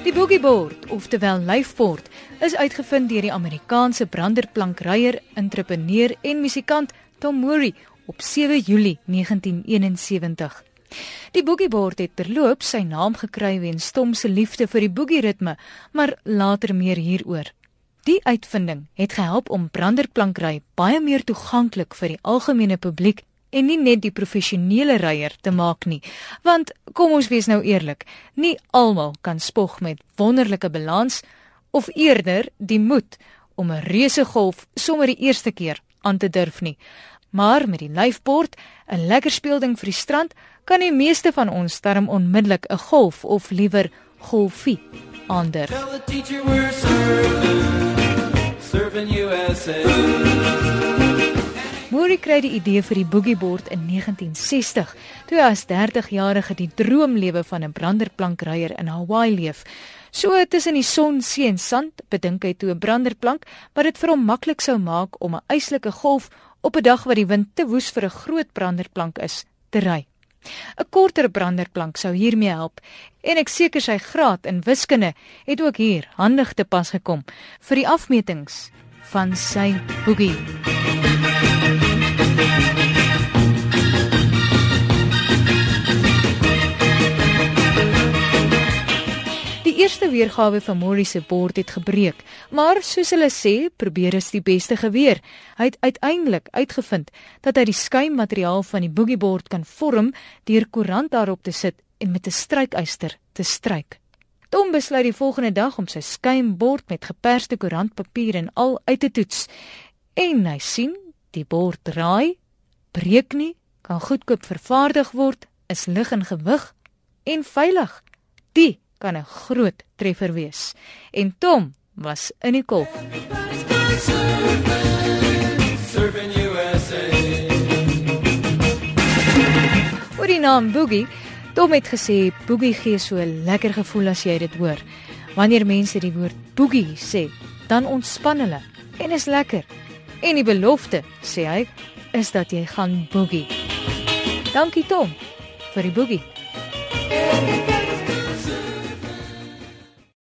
Die boogieboard, oftewel lyfbord, is uitgevind deur die Amerikaanse branderplankryer, entrepreneur en musikant Tom Murray op 7 Julie 1971. Die boogieboard het terloops sy naam gekry weens Tom se liefde vir die boogieritme, maar later meer hieroor. Die uitvinding het gehelp om branderplankry baie meer toeganklik vir die algemene publiek en nie net die professionele ryer te maak nie. Want kom ons wees nou eerlik, nie almal kan spog met wonderlike balans of eerder die moed om 'n reuse golf sommer die eerste keer aan te durf nie. Maar met die lyfbord, 'n lekker speelding vir die strand, kan die meeste van ons darm onmiddellik 'n golf of liewer golfie aandurf. Serving, serving USA. Murray kry die idee vir die boogieboard in 1960, toe hy as 30-jarige die droomlewe van 'n branderplankryer in Hawaii leef. So tussen die son, see en sand bedink hy toe 'n branderplank wat dit vir hom maklik sou maak om 'n yslike golf op 'n dag wat die wind te woes vir 'n groot branderplank is, te ry. 'n Korter branderplank sou hiermee help en ek seker sy graad in wiskunde het ook hier handig te pas gekom vir die afmetings van sy boogie. Eerste weergawe van Morrie se bord het gebreek, maar soos hulle sê, probeer is die beste geweer. Hy het uiteindelik uitgevind dat hy die skuimmateriaal van die boogiebord kan vorm deur koerant daarop te sit en met 'n strykyster te stryk. Tom besluit die volgende dag om sy skuimbord met geperste koerantpapier en al uit te toets. En hy sien, die bord draai, breek nie, kan goedkoop vervaardig word, is lig en gewig en veilig. Die kan 'n groot treffer wees. En Tom was in die kop. Oor die naam Boogie, Tom het gesê Boogie gee so 'n lekker gevoel as jy dit hoor. Wanneer mense die woord Boogie sê, dan ontspan hulle en is lekker. En die belofte, sê hy, is dat jy gaan boogie. Dankie Tom vir die boogie.